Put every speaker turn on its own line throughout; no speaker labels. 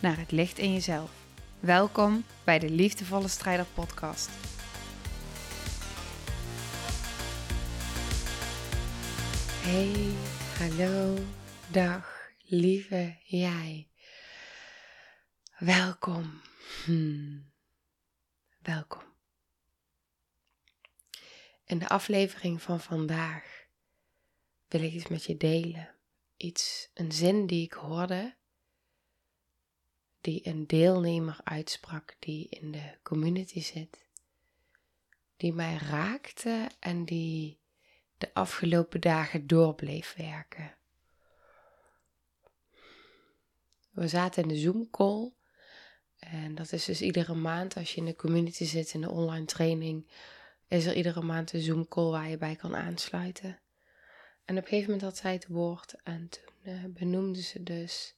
naar het licht in jezelf. Welkom bij de Liefdevolle Strijder Podcast.
Hey, hallo, dag, lieve jij. Welkom. Hmm. Welkom. In de aflevering van vandaag wil ik iets met je delen. Iets, een zin die ik hoorde, die een deelnemer uitsprak die in de community zit, die mij raakte en die de afgelopen dagen door bleef werken. We zaten in de Zoom-call en dat is dus iedere maand als je in de community zit in de online training is er iedere maand een Zoom call waar je bij kan aansluiten. En op een gegeven moment had zij het woord en toen uh, benoemde ze dus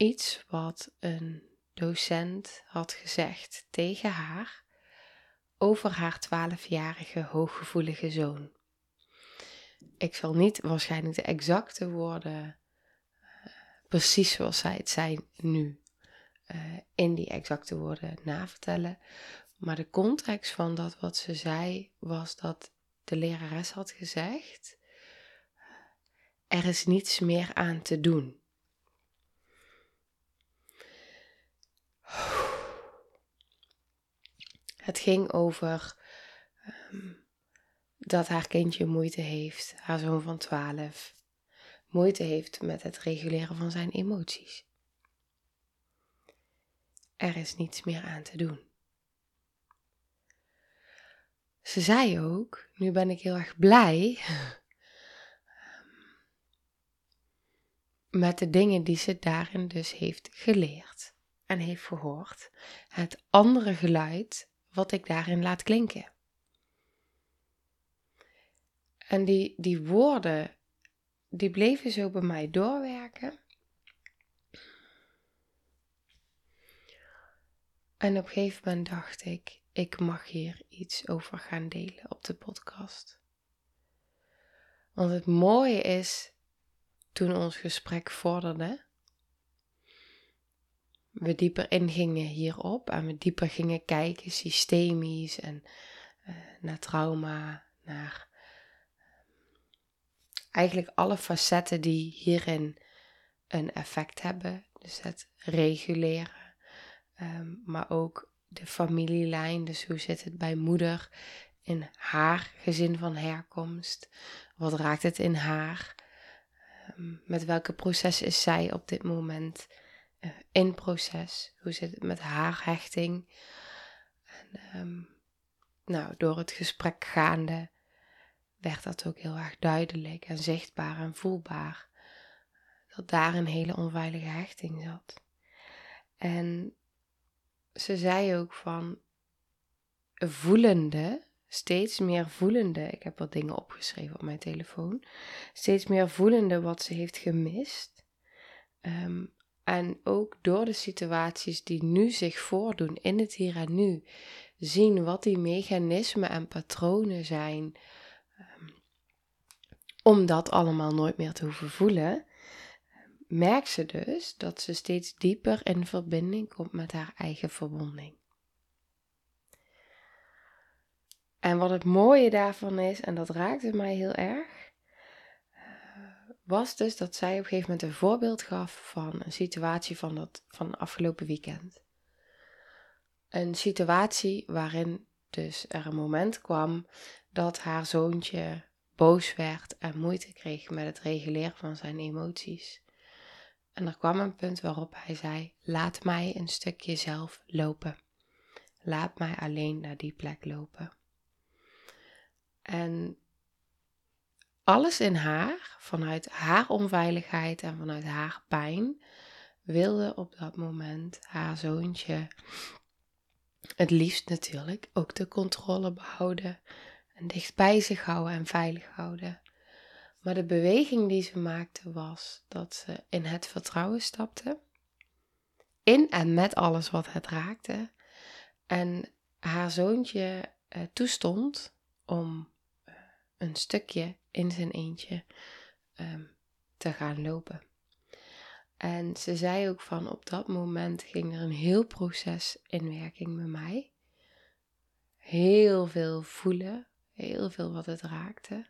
iets wat een docent had gezegd tegen haar over haar twaalfjarige hooggevoelige zoon. Ik zal niet waarschijnlijk de exacte woorden uh, precies zoals zij het zei nu uh, in die exacte woorden navertellen. Maar de context van dat wat ze zei was dat de lerares had gezegd: er is niets meer aan te doen. Het ging over um, dat haar kindje moeite heeft, haar zoon van 12, moeite heeft met het reguleren van zijn emoties. Er is niets meer aan te doen. Ze zei ook, nu ben ik heel erg blij met de dingen die ze daarin dus heeft geleerd en heeft gehoord. Het andere geluid wat ik daarin laat klinken. En die, die woorden, die bleven zo bij mij doorwerken. En op een gegeven moment dacht ik, ik mag hier iets over gaan delen op de podcast. Want het mooie is, toen ons gesprek vorderde, we dieper ingingen hierop en we dieper gingen kijken systemisch en uh, naar trauma, naar eigenlijk alle facetten die hierin een effect hebben. Dus het reguleren, um, maar ook de familielijn. Dus hoe zit het bij moeder in haar gezin van herkomst? Wat raakt het in haar? Ehm, met welke proces is zij op dit moment uh, in proces? Hoe zit het met haar hechting? En, um, nou, door het gesprek gaande werd dat ook heel erg duidelijk en zichtbaar en voelbaar. Dat daar een hele onveilige hechting zat. En ze zei ook van voelende, steeds meer voelende, ik heb wat dingen opgeschreven op mijn telefoon, steeds meer voelende wat ze heeft gemist. Ehm, en ook door de situaties die nu zich voordoen in het hier en nu, zien wat die mechanismen en patronen zijn, um, om dat allemaal nooit meer te hoeven voelen merkt ze dus dat ze steeds dieper in verbinding komt met haar eigen verwonding. En wat het mooie daarvan is, en dat raakte mij heel erg, was dus dat zij op een gegeven moment een voorbeeld gaf van een situatie van, dat, van afgelopen weekend. Een situatie waarin dus er een moment kwam dat haar zoontje boos werd en moeite kreeg met het reguleren van zijn emoties. En er kwam een punt waarop hij zei: Laat mij een stukje zelf lopen. Laat mij alleen naar die plek lopen. En alles in haar, vanuit haar onveiligheid en vanuit haar pijn, wilde op dat moment haar zoontje het liefst natuurlijk ook de controle behouden en dicht bij zich houden en veilig houden. Maar de beweging die ze maakte was dat ze in het vertrouwen stapte, in en met alles wat het raakte, en haar zoontje uh, toestond om uh, een stukje in zijn eentje um, te gaan lopen. En ze zei ook van op dat moment ging er een heel proces in werking met mij. Heel veel voelen, heel veel wat het raakte.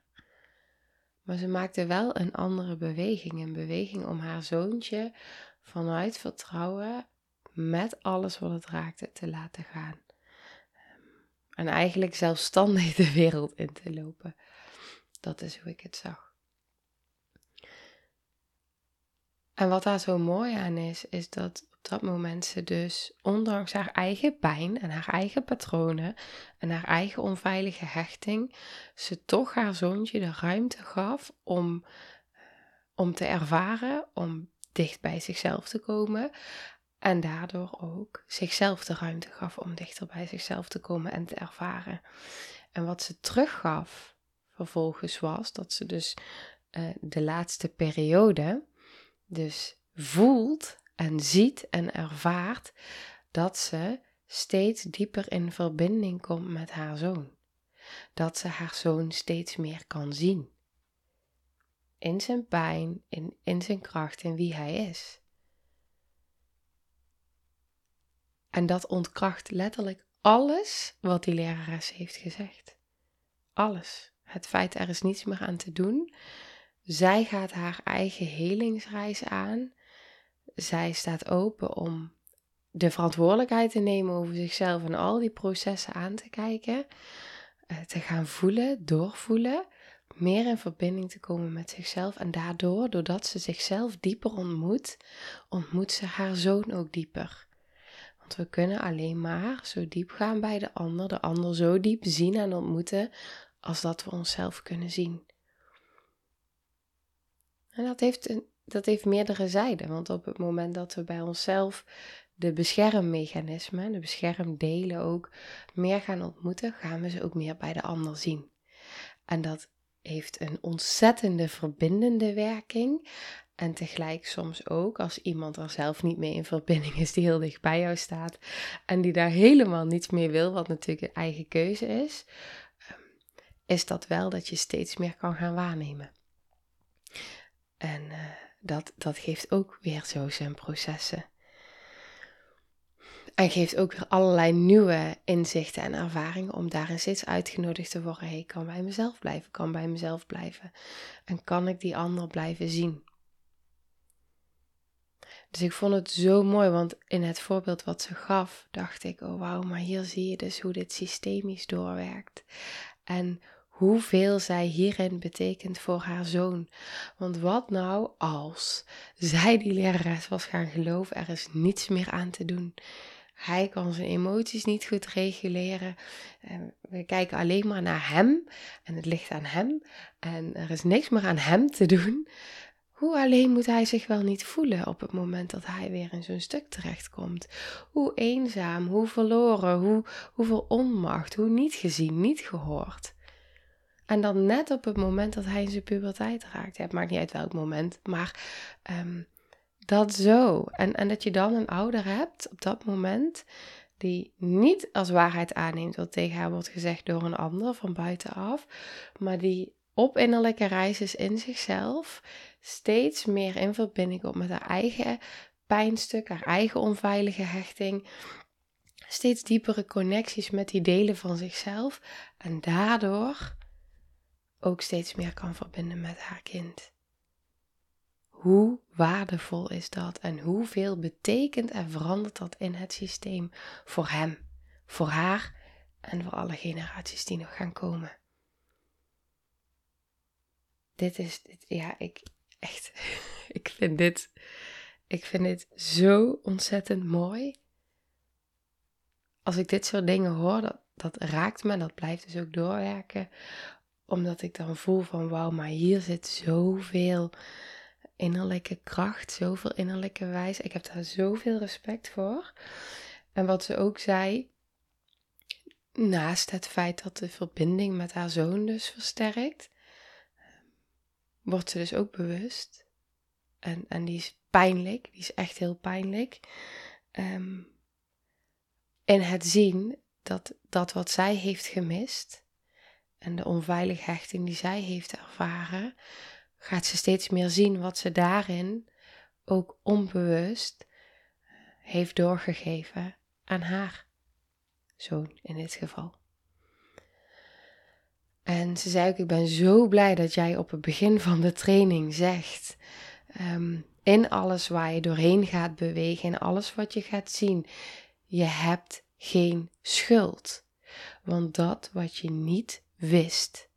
Maar ze maakte wel een andere beweging, een beweging om haar zoontje vanuit vertrouwen met alles wat het raakte te laten gaan. En eigenlijk zelfstandig de wereld in te lopen. Dat is hoe ik het zag. En wat daar zo mooi aan is, is dat op dat moment ze dus, ondanks haar eigen pijn en haar eigen patronen en haar eigen onveilige hechting, ze toch haar zoontje de ruimte gaf om, om te ervaren, om dicht bij zichzelf te komen. En daardoor ook zichzelf de ruimte gaf om dichter bij zichzelf te komen en te ervaren. En wat ze teruggaf vervolgens was dat ze dus uh, de laatste periode dus voelt en ziet en ervaart dat ze steeds dieper in verbinding komt met haar zoon. Dat ze haar zoon steeds meer kan zien. In zijn pijn, in, in zijn kracht, in wie hij is. En dat ontkracht letterlijk alles wat die lerares heeft gezegd. Alles. Het feit er is niets meer aan te doen. Zij gaat haar eigen helingsreis aan. Zij staat open om de verantwoordelijkheid te nemen over zichzelf en al die processen aan te kijken. Eh, te gaan voelen, doorvoelen. Meer in verbinding te komen met zichzelf. En daardoor, doordat ze zichzelf dieper ontmoet, ontmoet ze haar zoon ook dieper. Want we kunnen alleen maar zo diep gaan bij de ander, de ander zo diep zien en ontmoeten, als dat we onszelf kunnen zien. En dat heeft, dat heeft meerdere zijden. Want op het moment dat we bij onszelf de beschermmechanismen, de beschermdelen ook meer gaan ontmoeten, gaan we ze ook meer bij de ander zien. En dat heeft een ontzettende verbindende werking. En tegelijk soms ook als iemand er zelf niet mee in verbinding is, die heel dicht bij jou staat en die daar helemaal niets mee wil, wat natuurlijk een eigen keuze is, is dat wel dat je steeds meer kan gaan waarnemen. En uh, dat, dat geeft ook weer zo zijn processen. En geeft ook weer allerlei nieuwe inzichten en ervaringen om daarin steeds uitgenodigd te worden. Hey, kan bij mezelf blijven, kan bij mezelf blijven. En kan ik die ander blijven zien. Dus ik vond het zo mooi, want in het voorbeeld wat ze gaf, dacht ik, oh wauw, maar hier zie je dus hoe dit systemisch doorwerkt. En hoeveel zij hierin betekent voor haar zoon. Want wat nou als zij die lerares was gaan geloven, er is niets meer aan te doen. Hij kan zijn emoties niet goed reguleren. We kijken alleen maar naar hem en het ligt aan hem. En er is niks meer aan hem te doen. Hoe alleen moet hij zich wel niet voelen op het moment dat hij weer in zo'n stuk terechtkomt? Hoe eenzaam, hoe verloren, hoe, hoeveel onmacht, hoe niet gezien, niet gehoord. En dan net op het moment dat hij in zijn puberteit raakt. Ja, het maakt niet uit welk moment, maar um, dat zo. En, en dat je dan een ouder hebt op dat moment die niet als waarheid aanneemt wat tegen haar wordt gezegd door een ander van buitenaf, maar die op innerlijke reis is in zichzelf, steeds meer in verbinding komt met haar eigen pijnstuk, haar eigen onveilige hechting, steeds diepere connecties met die delen van zichzelf en daardoor ook steeds meer kan verbinden met haar kind. Hoe waardevol is dat en hoeveel betekent en verandert dat in het systeem voor hem, voor haar en voor alle generaties die nog gaan komen? Dit is, ja, ik echt, ik vind dit, ik vind dit zo ontzettend mooi. Als ik dit soort dingen hoor, dat, dat raakt me, dat blijft dus ook doorwerken omdat ik dan voel van wauw, maar hier zit zoveel innerlijke kracht, zoveel innerlijke wijs. Ik heb daar zoveel respect voor. En wat ze ook zei, naast het feit dat de verbinding met haar zoon dus versterkt, wordt ze dus ook bewust. En, en die is pijnlijk, die is echt heel pijnlijk. Um, in het zien dat dat wat zij heeft gemist en de onveilige hechting die zij heeft ervaren, gaat ze steeds meer zien wat ze daarin ook onbewust heeft doorgegeven aan haar zoon in dit geval. En ze zei ook: Ik ben zo blij dat jij op het begin van de training zegt. Um, in alles waar je doorheen gaat bewegen, in alles wat je gaat zien, je hebt geen schuld. Want dat wat je niet wist,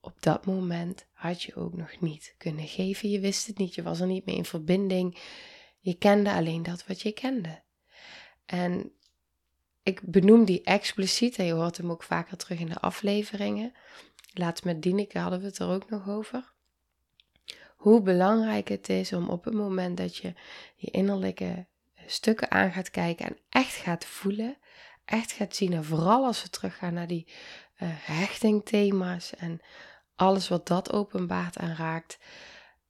op dat moment had je ook nog niet kunnen geven. Je wist het niet, je was er niet mee in verbinding. Je kende alleen dat wat je kende. En ik benoem die expliciet, en je hoort hem ook vaker terug in de afleveringen. Laatst met Dineke hadden we het er ook nog over. Hoe belangrijk het is om op het moment dat je je innerlijke stukken aan gaat kijken en echt gaat voelen, echt gaat zien. En vooral als we teruggaan naar die uh, hechtingthema's en alles wat dat openbaart en raakt,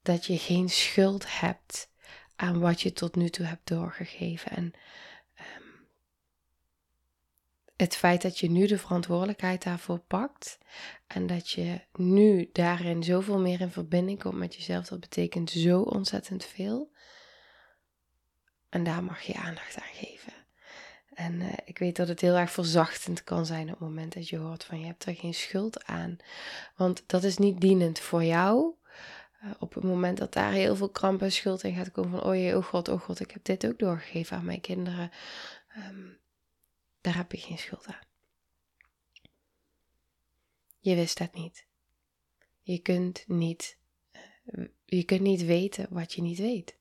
dat je geen schuld hebt aan wat je tot nu toe hebt doorgegeven. En het feit dat je nu de verantwoordelijkheid daarvoor pakt en dat je nu daarin zoveel meer in verbinding komt met jezelf, dat betekent zo ontzettend veel. En daar mag je aandacht aan geven. En uh, ik weet dat het heel erg verzachtend kan zijn op het moment dat je hoort van je hebt er geen schuld aan. Want dat is niet dienend voor jou. Uh, op het moment dat daar heel veel kramp en schuld in gaat komen van oh jee, oh god, oh god, ik heb dit ook doorgegeven aan mijn kinderen. Um, daar heb je geen schuld aan. Je wist dat niet. Je kunt niet, eh, je kunt niet weten wat je niet weet.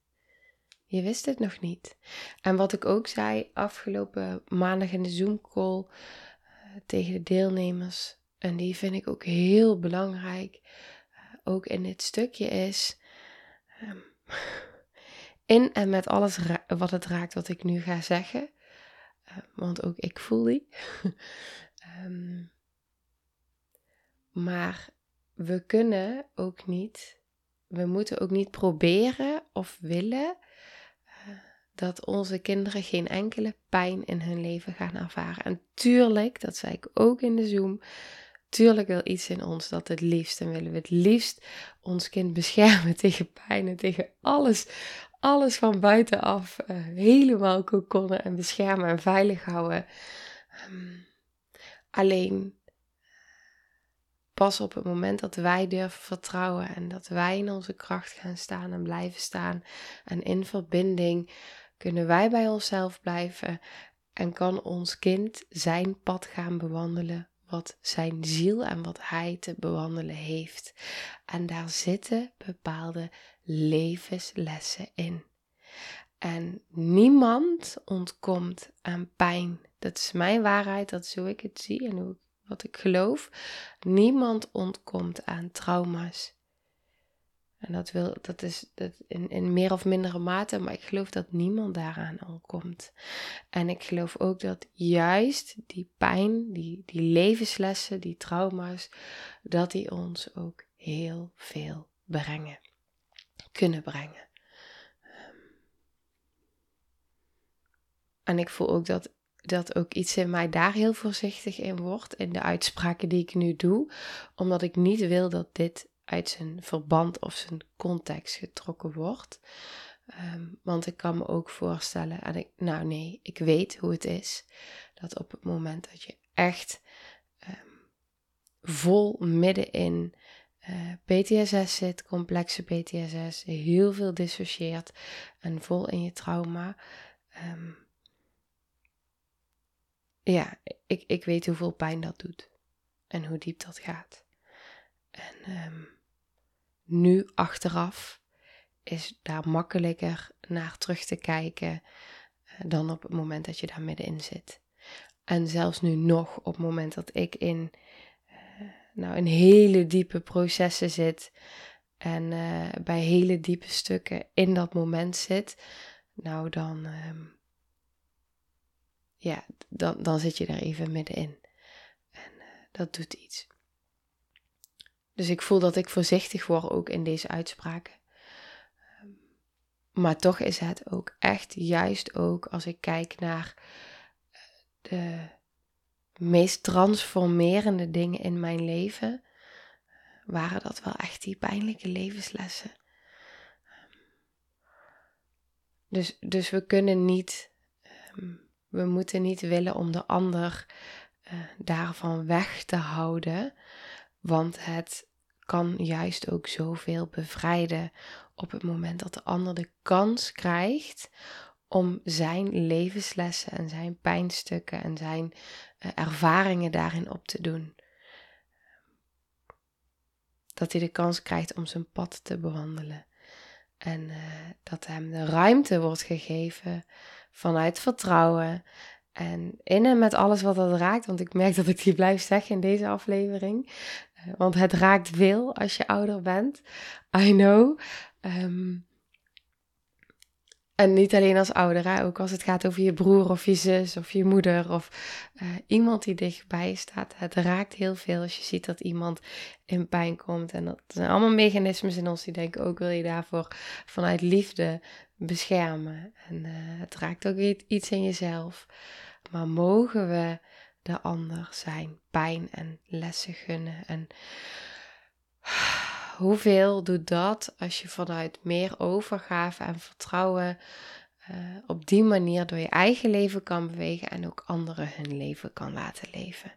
Je wist het nog niet. En wat ik ook zei afgelopen maandag in de Zoom-call uh, tegen de deelnemers, en die vind ik ook heel belangrijk, uh, ook in dit stukje is, um, in en met alles wat het raakt wat ik nu ga zeggen, uh, want ook ik voel die. um, maar we kunnen ook niet, we moeten ook niet proberen of willen dat onze kinderen geen enkele pijn in hun leven gaan ervaren. En tuurlijk, dat zei ik ook in de Zoom, tuurlijk wil iets in ons dat het liefst. En willen we het liefst ons kind beschermen tegen pijn en tegen alles, alles van buitenaf uh, helemaal kokonnen en beschermen en veilig houden. Um, alleen pas op het moment dat wij durven vertrouwen en dat wij in onze kracht gaan staan en blijven staan en in verbinding kunnen wij bij onszelf blijven en kan ons kind zijn pad gaan bewandelen, wat zijn ziel en wat hij te bewandelen heeft. En daar zitten bepaalde levenslessen in. En niemand ontkomt aan pijn. Dat is mijn waarheid, dat is hoe ik het zie en hoe, wat ik geloof. Niemand ontkomt aan trauma's. En dat, wil, dat is dat in, in meer of mindere mate, maar ik geloof dat niemand daaraan ontkomt. En ik geloof ook dat juist die pijn, die, die levenslessen, die trauma's, dat die ons ook heel veel brengen, kunnen brengen. En ik voel ook dat, dat ook iets in mij daar heel voorzichtig in wordt, in de uitspraken die ik nu doe, omdat ik niet wil dat dit uit zijn verband of zijn context getrokken wordt. Ehm, want ik kan me ook voorstellen, en ik, nou nee, ik weet hoe het is, dat op het moment dat je echt um, vol midden in uh, eh, PTSS zit, complexe PTSS, heel veel dissocieert en vol in je trauma. Um, ja, ik, ik weet hoeveel pijn dat doet en hoe diep dat gaat. En um, nu achteraf is daar makkelijker naar terug te kijken eh, dan op het moment dat je daar middenin zit. En zelfs nu nog op het moment dat ik in uh, nou, in hele diepe processen zit en eh, bij hele diepe stukken in dat moment zit, nou dan, ehm, ja, dan, dan zit je er even middenin. En dat doet iets. Dus ik voel dat ik voorzichtig word ook in deze uitspraken. Ehm, maar toch is het ook echt juist ook als ik kijk naar eh, de meest transformerende dingen in mijn leven, waren dat wel echt die pijnlijke levenslessen. Dus, dus we kunnen niet, ehm, we moeten niet willen om de ander uh, daarvan weg te houden, want het kan juist ook zoveel bevrijden op het moment dat de ander de kans krijgt om zijn levenslessen en zijn pijnstukken en zijn uh, ervaringen daarin op te doen. Dat hij de kans krijgt om zijn pad te bewandelen. En uh, dat hem de ruimte wordt gegeven vanuit vertrouwen. En in en met alles wat dat raakt, want ik merk dat ik die blijf zeggen in deze aflevering. Want het raakt veel als je ouder bent. I know. Um, en niet alleen als ouder, hè? ook als het gaat over je broer of je zus of je moeder of uh, iemand die dichtbij staat. Het raakt heel veel als je ziet dat iemand in pijn komt. En dat zijn allemaal mechanismes in ons die denken ook wil je daarvoor vanuit liefde beschermen. En uh, het raakt ook iets in jezelf. Maar mogen we de ander zijn pijn en lessen gunnen en hoeveel doet dat als je vanuit meer overgave en vertrouwen uh, op die manier door je eigen leven kan bewegen en ook anderen hun leven kan laten leven?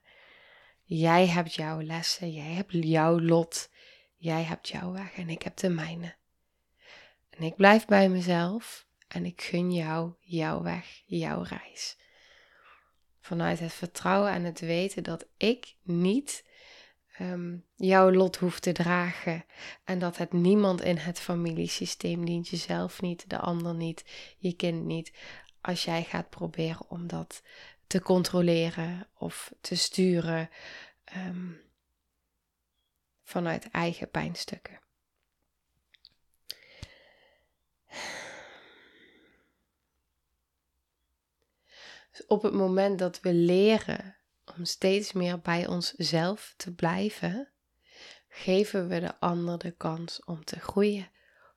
Jij hebt jouw lessen, jij hebt jouw lot, jij hebt jouw weg en ik heb de mijne. En ik blijf bij mezelf en ik gun jou jouw weg, jouw reis. Vanuit het vertrouwen en het weten dat ik niet um, jouw lot hoeft te dragen. En dat het niemand in het familiesysteem dient, jezelf niet, de ander niet, je kind niet. Als jij gaat proberen om dat te controleren of te sturen um, vanuit eigen pijnstukken. Op het moment dat we leren om steeds meer bij onszelf te blijven, geven we de ander de kans om te groeien,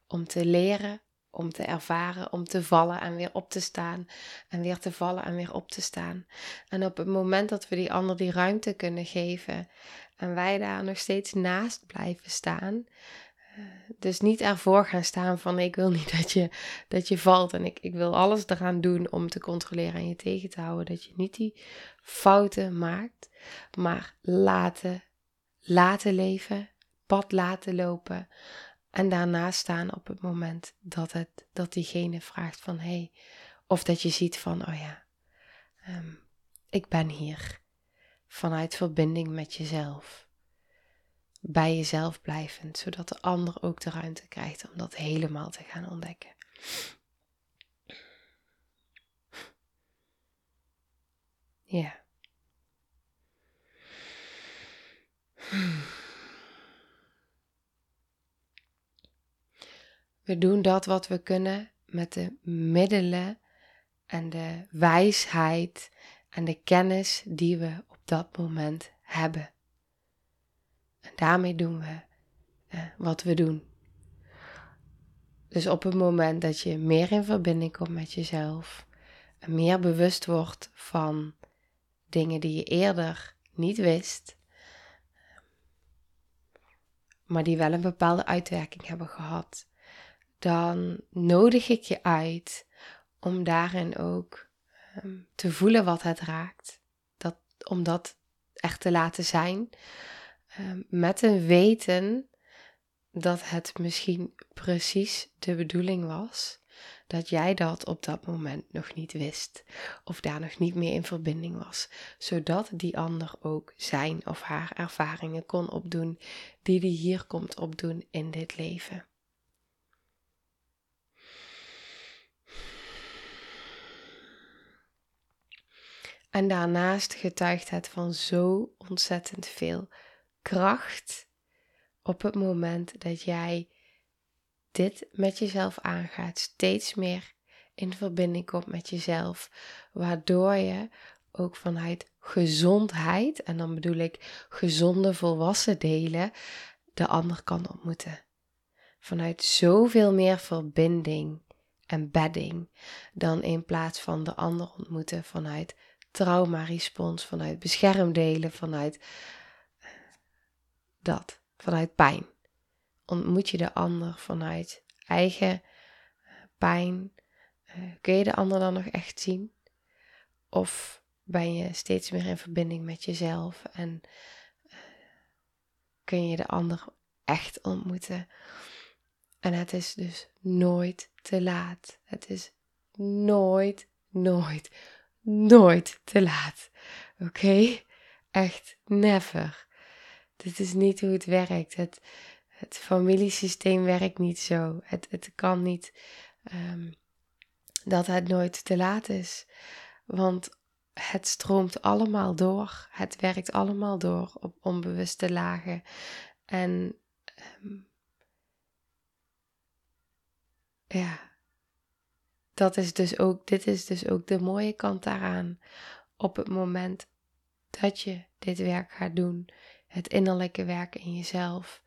om te leren, om te ervaren, om te vallen en weer op te staan en weer te vallen en weer op te staan. En op het moment dat we die ander die ruimte kunnen geven en wij daar nog steeds naast blijven staan, dus niet ervoor gaan staan van ik wil niet dat je, dat je valt en ik, ik wil alles eraan doen om te controleren en je tegen te houden. Dat je niet die fouten maakt, maar laten, laten leven, pad laten lopen en daarna staan op het moment dat, het, dat diegene vraagt van hé, hey, of dat je ziet van oh ja, um, ik ben hier vanuit verbinding met jezelf bij jezelf blijvend, zodat de ander ook de ruimte krijgt om dat helemaal te gaan ontdekken. Ja. We doen dat wat we kunnen met de middelen en de wijsheid en de kennis die we op dat moment hebben. En daarmee doen we eh, wat we doen. Dus op het moment dat je meer in verbinding komt met jezelf, meer bewust wordt van dingen die je eerder niet wist, maar die wel een bepaalde uitwerking hebben gehad, dan nodig ik je uit om daarin ook um, te voelen wat het raakt. Dat, om dat echt te laten zijn. Ehm, met een weten dat het misschien precies de bedoeling was dat jij dat op dat moment nog niet wist of daar nog niet meer in verbinding was, zodat die ander ook zijn of haar ervaringen kon opdoen die die hier komt opdoen in dit leven. En daarnaast getuigt het van zo ontzettend veel kracht op het moment dat jij dit met jezelf aangaat, steeds meer in verbinding komt met jezelf, waardoor je ook vanuit gezondheid, en dan bedoel ik gezonde volwassen delen, de ander kan ontmoeten. Vanuit zoveel meer verbinding en bedding dan in plaats van de ander ontmoeten vanuit trauma-respons, vanuit beschermdelen, vanuit dat, vanuit pijn. Ontmoet je de ander vanuit eigen eh, pijn? Eh, kun je de ander dan nog echt zien? Of ben je steeds meer in verbinding met jezelf en eh, kun je de ander echt ontmoeten? En het is dus nooit te laat. Het is nooit, nooit, nooit te laat. Oké? Echt never. Dit is niet hoe het werkt. Het, het familiesysteem werkt niet zo. Het, het kan niet um, dat het nooit te laat is. Want het stroomt allemaal door. Het werkt allemaal door op onbewuste lagen. En um, ja, dat is dus ook, dit is dus ook de mooie kant daaraan. Op het moment dat je dit werk gaat doen, het innerlijke werk in jezelf,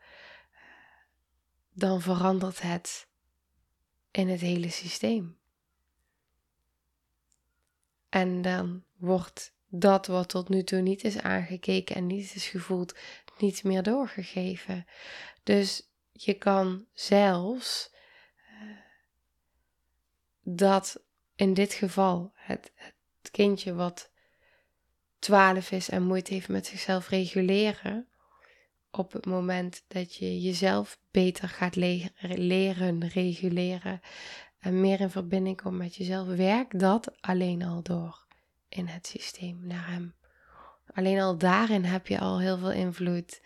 dan verandert het in het hele systeem. En dan wordt dat wat tot nu toe niet is aangekeken en niet is gevoeld, niet meer doorgegeven. Dus je kan zelfs uh, dat in dit geval het, het kindje wat 12 is en moeite heeft met zichzelf reguleren, op het moment dat je jezelf beter gaat leren reguleren en meer in verbinding komt met jezelf, werkt dat alleen al door in het systeem naar hem. Alleen al daarin heb je al heel veel invloed.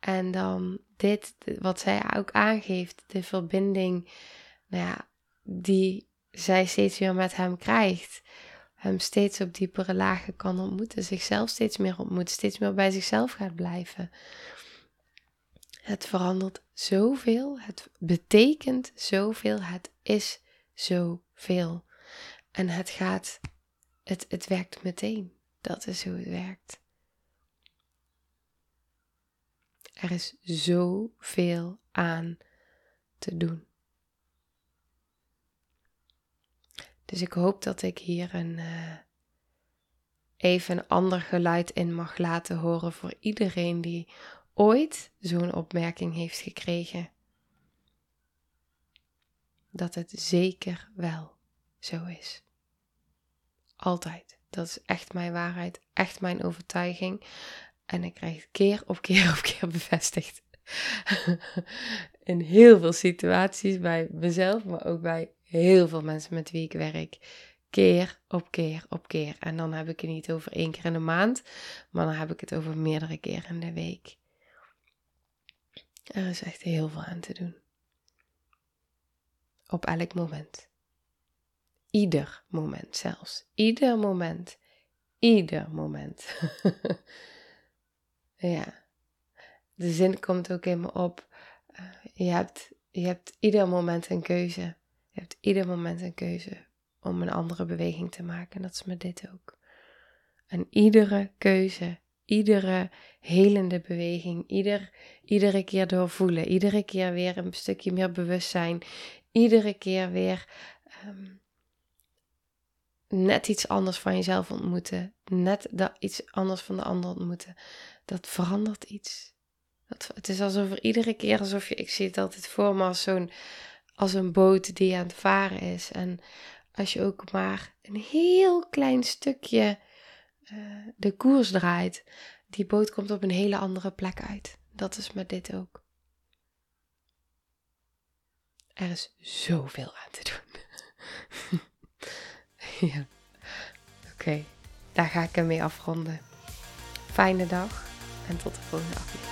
En dan dit, wat zij ook aangeeft, de verbinding, nou ja, die zij steeds weer met hem krijgt. Hem steeds op diepere lagen kan ontmoeten, zichzelf steeds meer ontmoet, steeds meer bij zichzelf gaat blijven. Het verandert zoveel, het betekent zoveel, het is zoveel. En het gaat, het, het werkt meteen. Dat is hoe het werkt. Er is zoveel aan te doen. Dus ik hoop dat ik hier een, uh, even een ander geluid in mag laten horen voor iedereen die ooit zo'n opmerking heeft gekregen. Dat het zeker wel zo is. Altijd. Dat is echt mijn waarheid, echt mijn overtuiging. En ik krijg het keer op keer op keer bevestigd. In heel veel situaties bij mezelf, maar ook bij heel veel mensen met wie ik werk. Keer op keer op keer. En dan heb ik het niet over één keer in de maand, maar dan heb ik het over meerdere keren in de week. Er is echt heel veel aan te doen. Op elk moment. Ieder moment zelfs. Ieder moment. Ieder moment. ja. De zin komt ook in me op. Uh, je, hebt, je hebt ieder moment een keuze. Je hebt ieder moment een keuze om een andere beweging te maken. En dat is met dit ook. En iedere keuze iedere helende beweging, ieder, iedere keer doorvoelen, iedere keer weer een stukje meer bewustzijn, iedere keer weer ehm, net iets anders van jezelf ontmoeten, net iets anders van de ander ontmoeten, dat verandert iets. Dat, het is alsof er iedere keer alsof je, ik zie het altijd voor me als zo'n, als een boot die aan het varen is. En als je ook maar een heel klein stukje eh, de koers draait, die boot komt op een hele andere plek uit. Dat is met dit ook. Er is zoveel aan te doen. ja. Oké, daar ga ik ermee afronden. Fijne dag en tot de volgende aflevering.